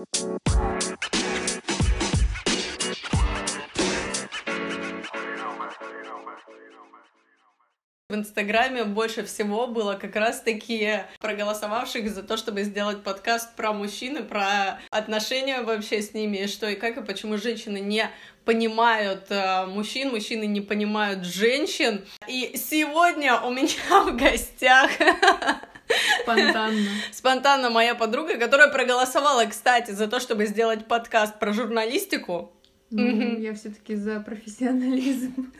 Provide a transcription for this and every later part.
В Инстаграме больше всего было как раз-таки проголосовавших за то, чтобы сделать подкаст про мужчин и про отношения вообще с ними, и что и как, и почему женщины не понимают э, мужчин, мужчины не понимают женщин. И сегодня у меня в гостях Спонтанно. Спонтанно моя подруга, которая проголосовала, кстати, за то, чтобы сделать подкаст про журналистику. Ну, я все-таки за профессионализм.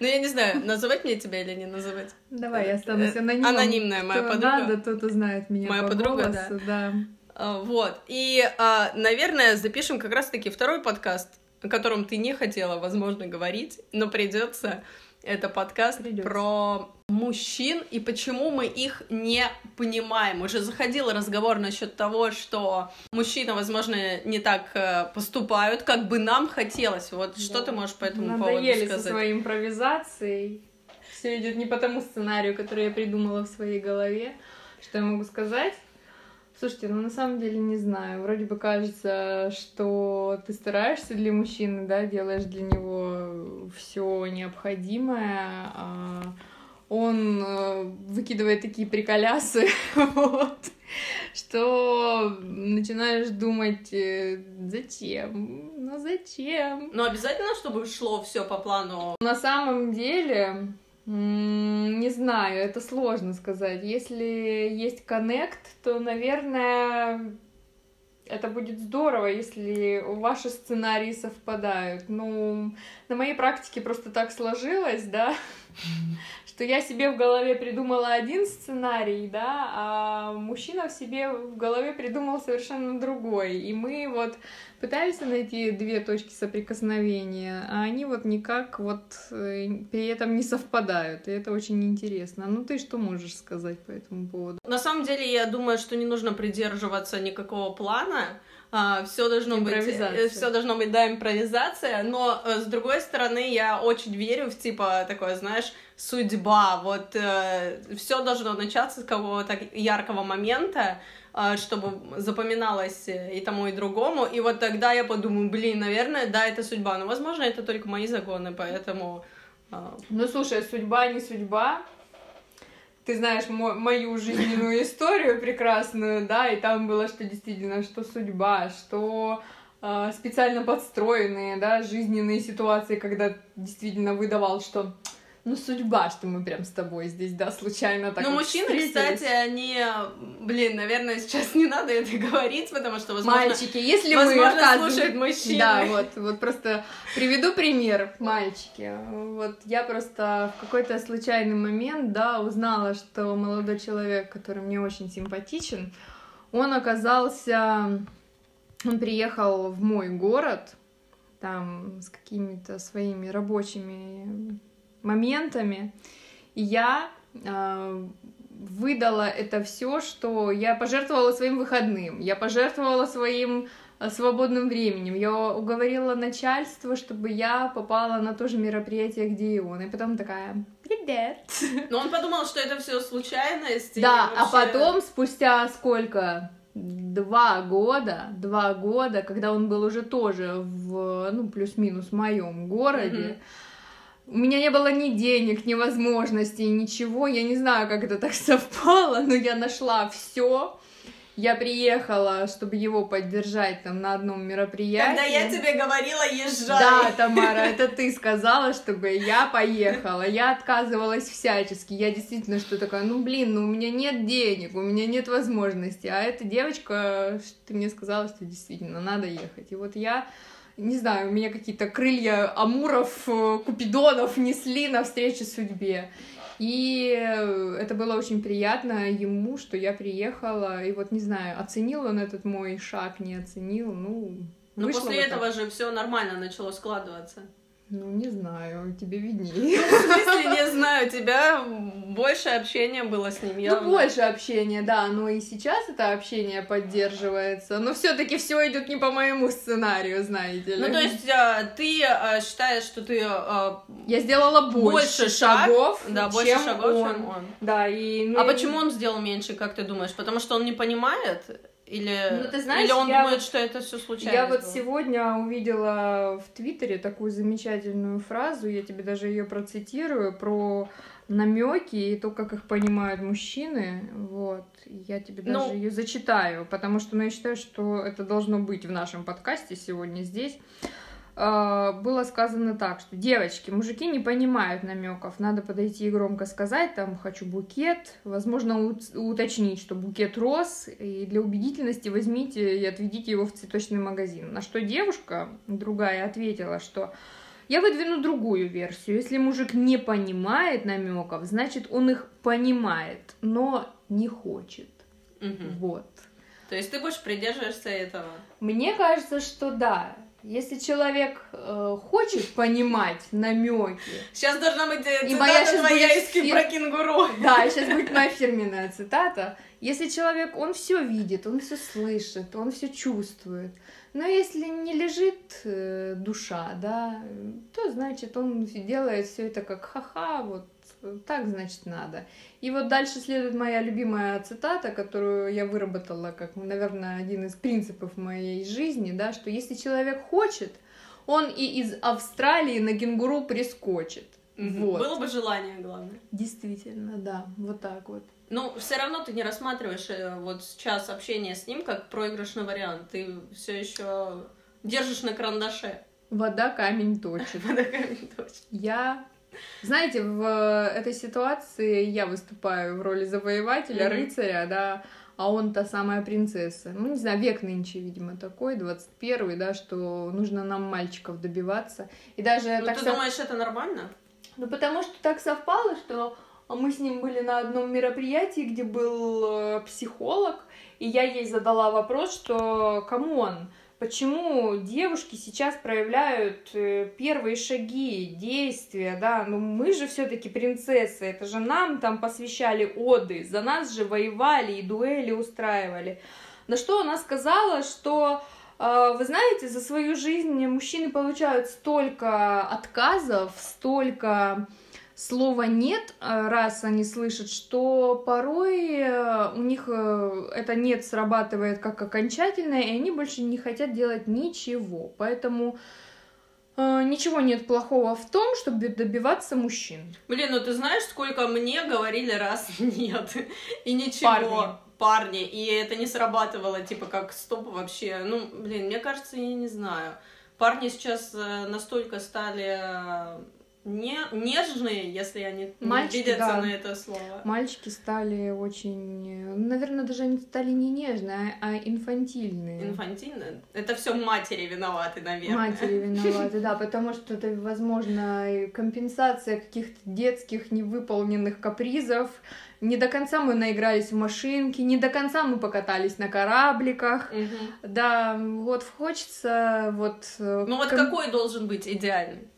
Ну, я не знаю, называть мне тебя или не называть. Давай, я останусь анонимом. Анонимная моя подруга. надо, тот узнает меня Моя по подруга, да. А, Вот. И, а, наверное, запишем как раз-таки второй подкаст, о котором ты не хотела, возможно, говорить, но придется. Это подкаст про мужчин и почему мы их не понимаем. Уже заходил разговор насчет того, что мужчины, возможно, не так э, поступают, как бы нам хотелось. Вот что Да. ты можешь по этому поводу Надоели со сказать? своей импровизацией. Все идет не по тому сценарию, который я придумала в своей голове. Что я могу сказать? Слушайте, ну на самом деле не знаю. Вроде бы кажется, что ты стараешься для мужчины, да, делаешь для него все необходимое, а он э, выкидывает такие приколясы, вот, что начинаешь думать, э, зачем? Ну зачем? Но обязательно, чтобы шло все по плану. На самом деле, не знаю, это сложно сказать. Если есть коннект, то, наверное, это будет здорово, если ваши сценарии совпадают. Ну, на моей практике просто так сложилось, да, что я себе в голове придумала один сценарий, да, а мужчина в себе в голове придумал совершенно другой. И мы вот пытаемся найти две точки соприкосновения, а они вот никак вот э, при этом не совпадают. И это очень интересно. Ну ты что можешь сказать по этому поводу? На самом деле, я думаю, что не нужно придерживаться никакого плана. Все должно быть, все должно быть, да, импровизация. Но э, с другой стороны, я очень верю в типа такое, знаешь, судьба. Вот все должно начаться с какого-то яркого момента, э, чтобы запоминалось и тому, и другому. И вот тогда я подумаю, блин, наверное, да, это судьба. Но, возможно, это только мои законы, поэтому. э, Ну слушай, судьба не судьба. Ты знаешь мо- мою жизненную историю прекрасную, да, и там было, что действительно, что судьба, что э, специально подстроенные, да, жизненные ситуации, когда действительно выдавал, что ну судьба, что мы прям с тобой здесь, да, случайно так Ну, вот мужчины, встретились. кстати, они, блин, наверное, сейчас не надо это говорить, потому что, возможно, Мальчики, если мы возможно, слушают мужчины. Да, вот, вот просто приведу пример, мальчики. Вот я просто в какой-то случайный момент, да, узнала, что молодой человек, который мне очень симпатичен, он оказался, он приехал в мой город, там с какими-то своими рабочими моментами, и я а, выдала это все, что я пожертвовала своим выходным, я пожертвовала своим а, свободным временем, я уговорила начальство, чтобы я попала на то же мероприятие, где и он, и потом такая, привет. Но он подумал, что это все случайность. Да, а вообще- потом, спустя сколько? Два года, два года, когда он был уже тоже в, ну, плюс-минус моем городе, у меня не было ни денег, ни возможностей, ничего. Я не знаю, как это так совпало, но я нашла все. Я приехала, чтобы его поддержать там на одном мероприятии. Когда я тебе говорила, езжай. Да, Тамара, это ты сказала, чтобы я поехала. Я отказывалась всячески. Я действительно что такое, ну блин, ну у меня нет денег, у меня нет возможности. А эта девочка, ты мне сказала, что действительно надо ехать. И вот я, не знаю, у меня какие-то крылья амуров, э, купидонов несли навстречу судьбе. И это было очень приятно ему, что я приехала. И вот, не знаю, оценил он этот мой шаг, не оценил, ну... Но вышло после этого же все нормально начало складываться. Ну, не знаю, тебе виднее. В смысле, не знаю, у тебя больше общения было с ним явно. Ну, больше общения, да, но и сейчас это общение поддерживается. Но все-таки все идет не по моему сценарию, знаете ли. Ну, то есть а, ты а, считаешь, что ты а, я сделала больше, больше шаг, шагов, да, больше чем шагов, он. чем он. Да, и... ну, А и- почему он сделал меньше, как ты думаешь? Потому что он не понимает? Или, Ну, ты знаешь, или он думает, вот- что это все случайно. Я вот сегодня увидела в Твиттере такую замечательную фразу, я тебе даже ее процитирую, про намеки и то, как их понимают мужчины. Вот. Я тебе Ну- даже ее зачитаю, потому что ну, я считаю, что это должно быть в нашем подкасте сегодня здесь. А, Было сказано так, что девочки, мужики не понимают намеков, надо подойти и громко сказать, там, хочу букет, возможно, ут- уточнить, что букет роз, и для убедительности возьмите и отведите его в цветочный магазин. На что девушка, другая, ответила, что я выдвину другую версию. Если мужик не понимает намеков, значит, он их понимает, но не хочет. Мгм. Вот. То есть ты больше придерживаешься этого. Мне кажется, что да. Если человек э, хочет понимать намеки, Сейчас должна быть э, И моя цитата щас твоя будет из фир- про кенгуру. да, сейчас будет моя фирменная цитата. Если человек, он все видит, он все слышит, он все чувствует, но если не лежит э, душа, да, то значит он делает все это как ха-ха, вот так значит надо. И вот дальше следует моя любимая цитата, которую я выработала как, наверное, один из принципов моей жизни, да, что если человек хочет, он и из Австралии на кенгуру прискочит. Вот. Было бы желание, главное. Действительно, да, вот так вот. Ну, все равно ты не рассматриваешь э, вот сейчас общение с ним как проигрышный вариант. Ты все еще держишь на карандаше. Вода камень точит. Я... Знаете, в этой ситуации я выступаю в роли завоевателя, Мгм. рыцаря, да, а он та самая принцесса. Ну, не знаю, век нынче, видимо, такой, 21 да, что нужно нам мальчиков добиваться. И даже Ну, так ты сов- думаешь, это нормально? Ну, потому что так совпало, что мы с ним были на одном мероприятии, где был э, психолог, и я ей задала вопрос, что, come on, почему девушки сейчас проявляют э, первые шаги, действия, да, ну мы же все таки принцессы, это же нам там посвящали оды, за нас же воевали и дуэли устраивали. На что она сказала, что э, вы знаете, за свою жизнь мужчины получают столько отказов, столько слова нет, э, раз они слышат, что порой э, у них э, это нет срабатывает как окончательное, и они больше не хотят делать ничего. Поэтому ничего нет плохого в том, чтобы добиваться мужчин. Блин, ну ты знаешь, сколько мне говорили раз нет. И ничего. Парни. Парни. И это не срабатывало, типа, как стоп вообще. Ну, блин, мне кажется, я не знаю. Парни сейчас настолько стали не, нежные, если они Мальчики, обидятся да. на это слово. Мальчики стали очень, наверное, даже они стали не нежные, а инфантильные. Инфантильно. Это все матери виноваты, наверное. Матери виноваты, да, потому что это, возможно, компенсация каких-то детских невыполненных капризов. Не до конца мы наигрались в машинки, не до конца мы покатались на корабликах. Мгм. Да, вот хочется вот... э, Ну вот ком- какой должен быть идеальный?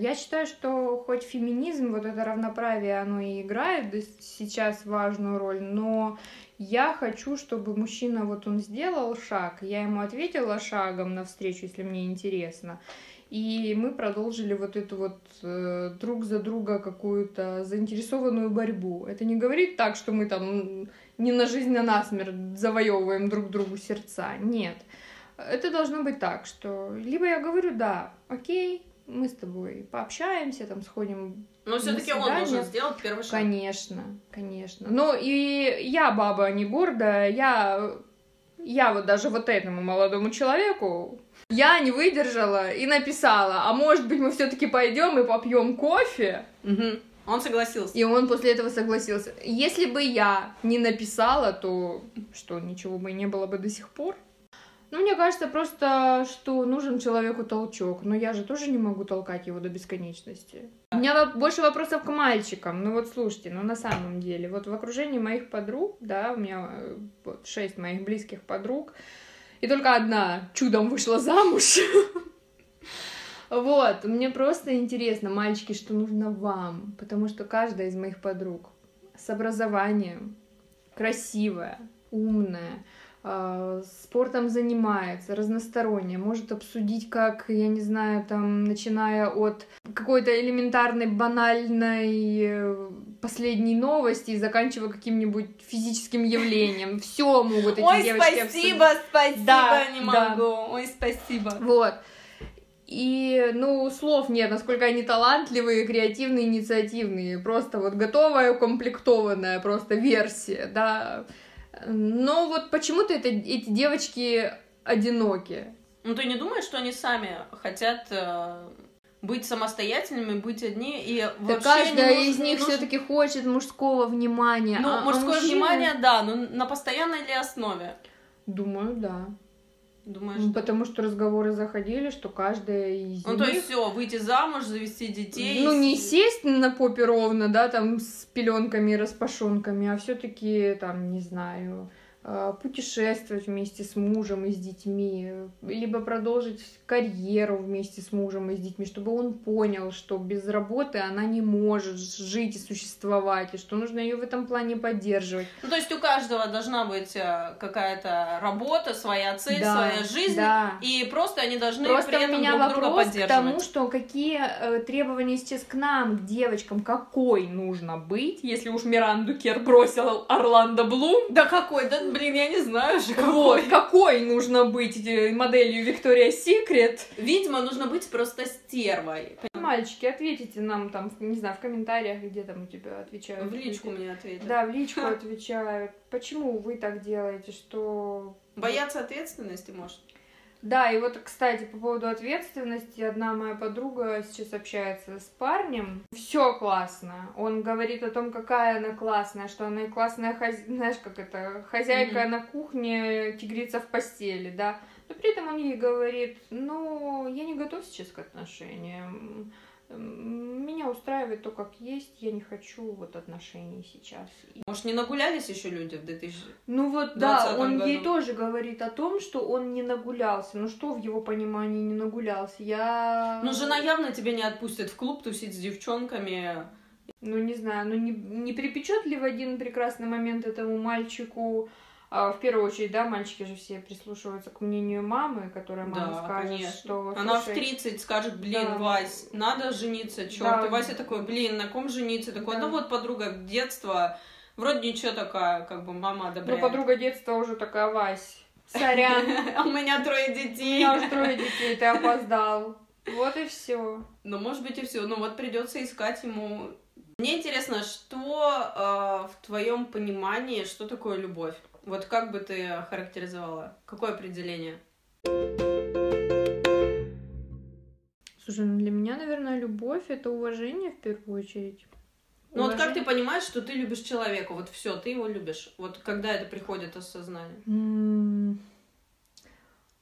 Я считаю, что хоть феминизм, вот это равноправие, оно и играет сейчас важную роль, но я хочу, чтобы мужчина, вот он сделал шаг, я ему ответила шагом навстречу, если мне интересно, и мы продолжили вот эту вот э, друг за друга какую-то заинтересованную борьбу. Это не говорит так, что мы там не на жизнь, а на смерть завоевываем друг другу сердца. Нет. Это должно быть так, что либо я говорю, да, окей, мы с тобой пообщаемся, там сходим. Но все-таки он должен сделать первый шаг. Конечно, конечно. Но и я баба а не гордая, я, я вот даже вот этому молодому человеку я не выдержала и написала, а может быть мы все-таки пойдем и попьем кофе? Мгм. Он согласился. И он после этого согласился. Если бы я не написала, то что, ничего бы не было бы до сих пор? Ну, мне кажется просто, что нужен человеку толчок. Но я же тоже не могу толкать его до бесконечности. У меня больше вопросов к мальчикам. Ну вот слушайте, ну на самом деле, вот в окружении моих подруг, да, у меня э, вот шесть моих близких подруг, и только одна чудом вышла замуж. Вот, мне просто интересно, мальчики, что нужно вам, потому что каждая из моих подруг с образованием, красивая, умная, спортом занимается, разносторонняя, может обсудить как, я не знаю, там, начиная от какой-то элементарной, банальной э, последней новости и заканчивая каким-нибудь физическим явлением. Все могут эти Ой, девочки спасибо, спасибо, Да, не да. могу. Ой, спасибо. Вот. И, ну, слов нет, насколько они талантливые, креативные, инициативные. Просто вот готовая, укомплектованная просто версия, да. Но вот почему-то это, эти девочки одиноки. Ну, ты не думаешь, что они сами хотят э, быть самостоятельными, быть одни и Да вообще каждая не нужно- из них нужно- все-таки хочет мужского внимания. Ну, а- а мужское мужчины- внимание, да, но на постоянной ли основе? Думаю, да. Думаешь? Ну, Потому что разговоры заходили, что каждая из Ну, них... то есть все, выйти замуж, завести детей. Ну, не сесть на попе ровно, да, там с пеленками и распашонками, а все-таки, там, не знаю, путешествовать вместе с мужем и с детьми, либо продолжить карьеру вместе с мужем и с детьми, чтобы он понял, что без работы она не может жить и существовать, и что нужно ее в этом плане поддерживать. Ну, то есть у каждого должна быть э, какая-то работа, своя цель, Да, своя жизнь. да. И просто они должны Просто при у этом меня друг друга вопрос к поддерживать. тому, что какие э, требования сейчас к нам, к девочкам, какой нужно быть, если уж Миранду Кер бросила Орландо Блум, Да какой? Да, блин, я не знаю же, вот, какой. какой нужно быть э, моделью Виктория Секрет. Видимо, нужно быть просто стервой. Мальчики, ответите нам там, не знаю, в комментариях, где там у тебя отвечают. В личку мне ответят. Да, в личку отвечают. Почему вы так делаете, что... Бояться ответственности, может? Да, и вот, кстати, по поводу ответственности, одна моя подруга сейчас общается с парнем. Все классно. Он говорит о том, какая она классная, что она и классная, хозя- знаешь, как это, хозяйка Мгм. на кухне, тигрица в постели, да. Но при этом он ей говорит, ну, я не готов сейчас к отношениям. Меня устраивает то, как есть, я не хочу вот отношений сейчас. Может, не нагулялись еще люди в 2000... ну вот, да, 20-м он году. ей тоже говорит о том, что он не нагулялся. Ну что в его понимании не нагулялся? Я... Ну, жена явно тебя не отпустит в клуб тусить с девчонками. Ну не знаю, ну не, не припечет ли в один прекрасный момент этому мальчику... а, в первую очередь, да, мальчики же все прислушиваются к мнению мамы, которая мама Да, скажет, конечно. что... Она в «Слушай, 30 скажет, блин, Да. Вась, надо жениться, черт. Да. И Вася такой, блин, на ком жениться? Такой, Да. ну вот подруга детства, вроде ничего такая, как бы мама Ну, одобряет. подруга детства уже такая, Вась, сорян, А у меня трое у детей. меня уже трое детей, ты опоздал. Вот и все. Ну, может быть, и все. Ну, вот придется искать ему. Мне интересно, что э, в твоем понимании, что такое любовь? Вот как бы ты характеризовала? Какое определение? Слушай, ну для меня, наверное, любовь это уважение в первую очередь. Ну вот как ты понимаешь, что ты любишь человека? Вот все, ты его любишь. Вот когда это приходит осознание?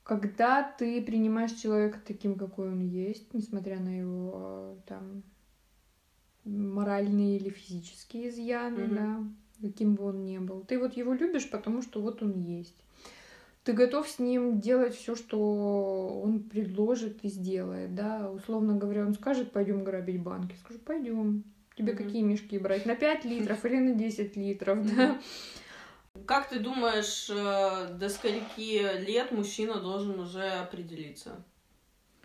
Когда ты принимаешь человека таким, какой он есть, несмотря на его э, там моральные или физические изъяны, Мгм. да, каким бы он ни был. Ты вот его любишь, потому что вот он есть. Ты готов с ним делать все, что он предложит и сделает, да. Условно говоря, он скажет, пойдем грабить банки. Скажу, пойдем. Тебе Мгм. какие мешки брать? На 5 литров или на 10 литров, да? Как ты думаешь, э, до скольки лет мужчина должен уже определиться?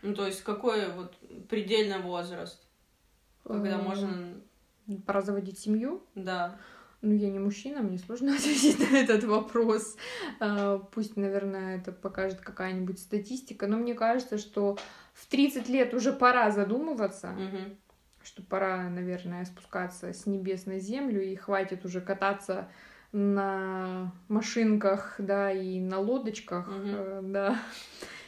Ну, то есть, какой вот предельный возраст, когда Э, можно... Пора заводить семью. Да. Ну, я не мужчина, мне сложно ответить на этот вопрос. А, Пусть, наверное, это покажет какая-нибудь статистика, но мне кажется, что в 30 лет уже пора задумываться, Мгм. что пора, наверное, спускаться с небес на землю и хватит уже кататься на машинках, да, и на лодочках, э, да.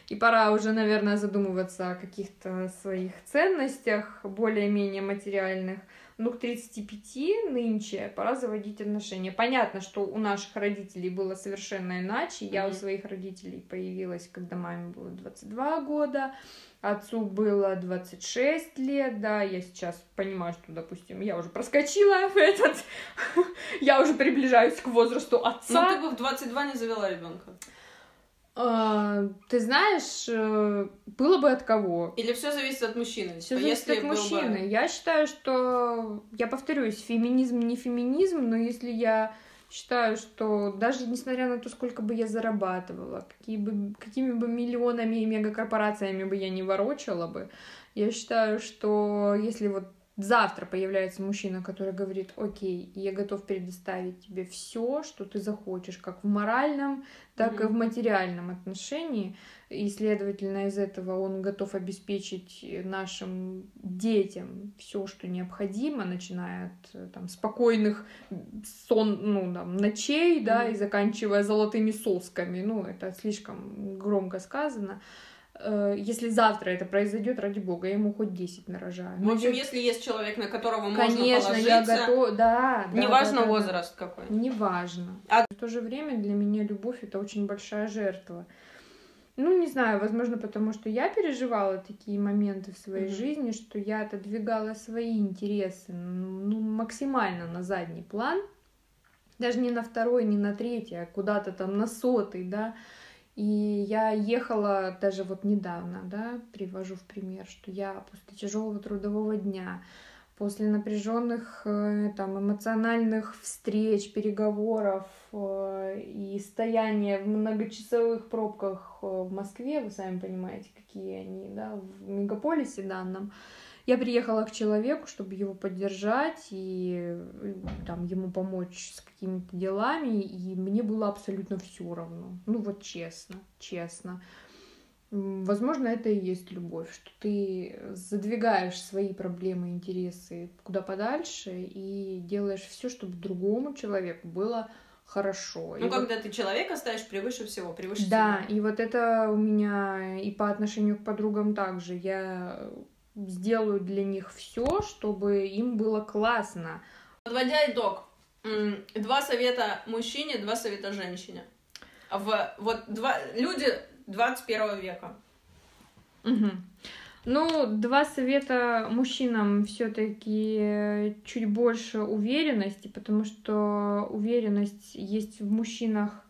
И пора уже, наверное, задумываться о каких-то своих ценностях, более-менее материальных. Ну, к 35 нынче пора заводить отношения. Понятно, что у наших родителей было совершенно иначе. Я у своих родителей появилась, когда маме было 22 года, отцу было 26 лет, да, я сейчас понимаю, что, допустим, я уже проскочила в этот, я уже приближаюсь к возрасту Ну, отца. ты бы в 22 не завела ребенка. А, Ты знаешь, э, было бы от кого? Или все зависит от мужчины? Все Типа, зависит от был бы- мужчины. Я считаю, что, я повторюсь, феминизм не феминизм, но если я считаю, что даже несмотря на то, сколько бы я зарабатывала, какие бы, какими бы миллионами и мегакорпорациями бы я не ворочала бы, я считаю, что если вот завтра появляется мужчина, который говорит, окей, я готов предоставить тебе все, что ты захочешь, как в моральном, так mm-hmm. и в материальном отношении, и, следовательно, из этого он готов обеспечить нашим детям все, что необходимо, начиная от там, спокойных сон, ну, там, ночей, mm-hmm. да, и заканчивая золотыми сосками, ну, это слишком громко сказано, Э, если завтра это произойдет, ради бога, я ему хоть 10 нарожаю. В общем, если есть человек, на которого Конечно, можно положиться... я готов... Да, да. Неважно да, да, возраст да. какой. Неважно. А... В то же время для меня любовь — это очень большая жертва. Ну, не знаю, возможно, потому что я переживала такие моменты в своей mm-hmm. жизни, что я отодвигала свои интересы ну, максимально на задний план. Даже не на второй, не на третий, а куда-то там на сотый, да. И я ехала даже вот недавно, да, привожу в пример, что я после тяжелого трудового дня, после напряженных э, там эмоциональных встреч, переговоров э, и стояния в многочасовых пробках э, в Москве, вы сами понимаете, какие они, да, в мегаполисе данном, я приехала к человеку, чтобы его поддержать и там ему помочь с какими-то делами, и мне было абсолютно все равно. Ну вот честно, честно. Возможно, это и есть любовь, что ты задвигаешь свои проблемы, интересы куда подальше и делаешь все, чтобы другому человеку было хорошо. Ну, и когда вот... ты человека ставишь превыше всего, превыше Да, себя. и вот это у меня и по отношению к подругам также. Я сделаю для них все, чтобы им было классно. Подводя итог, два совета мужчине, два совета женщине. В, вот два, люди 21 века. Угу. Ну, два совета мужчинам все-таки чуть больше уверенности, потому что уверенность есть в мужчинах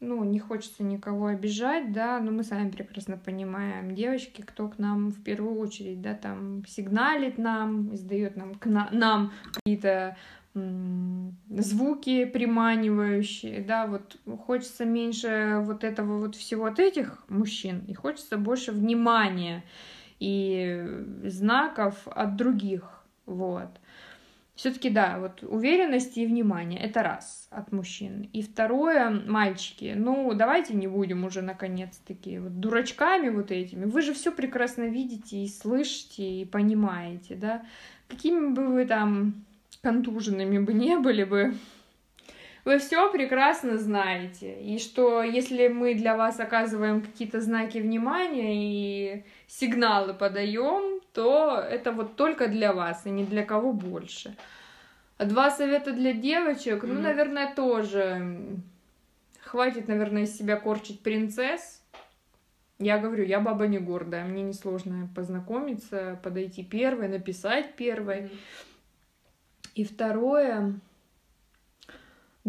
ну, не хочется никого обижать, да, но мы сами прекрасно понимаем, девочки, кто к нам в первую очередь, да, там сигналит нам, издает нам, к на, нам какие-то звуки приманивающие, да, вот хочется меньше вот этого вот всего от этих мужчин, и хочется больше внимания и знаков от других, вот. Все-таки, да, вот уверенность и внимание это раз от мужчин. И второе, мальчики, ну давайте не будем уже наконец-таки вот дурачками вот этими. Вы же все прекрасно видите и слышите и понимаете, да. Какими бы вы там контуженными бы не были бы, вы все прекрасно знаете. И что если мы для вас оказываем какие-то знаки внимания и сигналы подаем, то это вот только для вас и ни для кого больше. А два совета для девочек, mm-hmm. ну, наверное, тоже. Хватит, наверное, из себя корчить принцесс. Я говорю, я баба не гордая, мне несложно познакомиться, подойти первой, написать первой. Mm-hmm. И второе,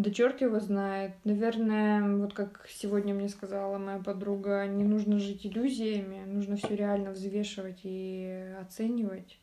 да черт его знает. Наверное, вот как сегодня мне сказала моя подруга, не нужно жить иллюзиями, нужно все реально взвешивать и оценивать.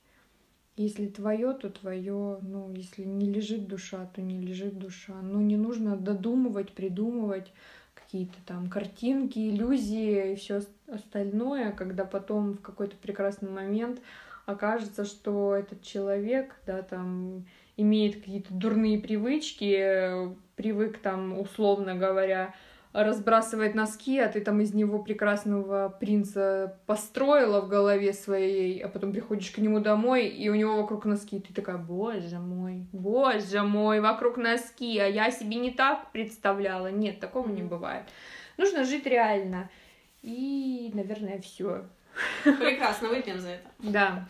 Если твое, то твое. Ну, если не лежит душа, то не лежит душа. Но не нужно додумывать, придумывать какие-то там картинки, иллюзии и все остальное, когда потом в какой-то прекрасный момент окажется, что этот человек, да, там имеет какие-то дурные привычки, привык там, условно говоря, разбрасывать носки, а ты там из него прекрасного принца построила в голове своей, а потом приходишь к нему домой, и у него вокруг носки, и ты такая, боже мой, боже мой, вокруг носки, а я себе не так представляла. Нет, такого не бывает. Нужно жить реально. И, наверное, все. Прекрасно, выпьем за это. Да.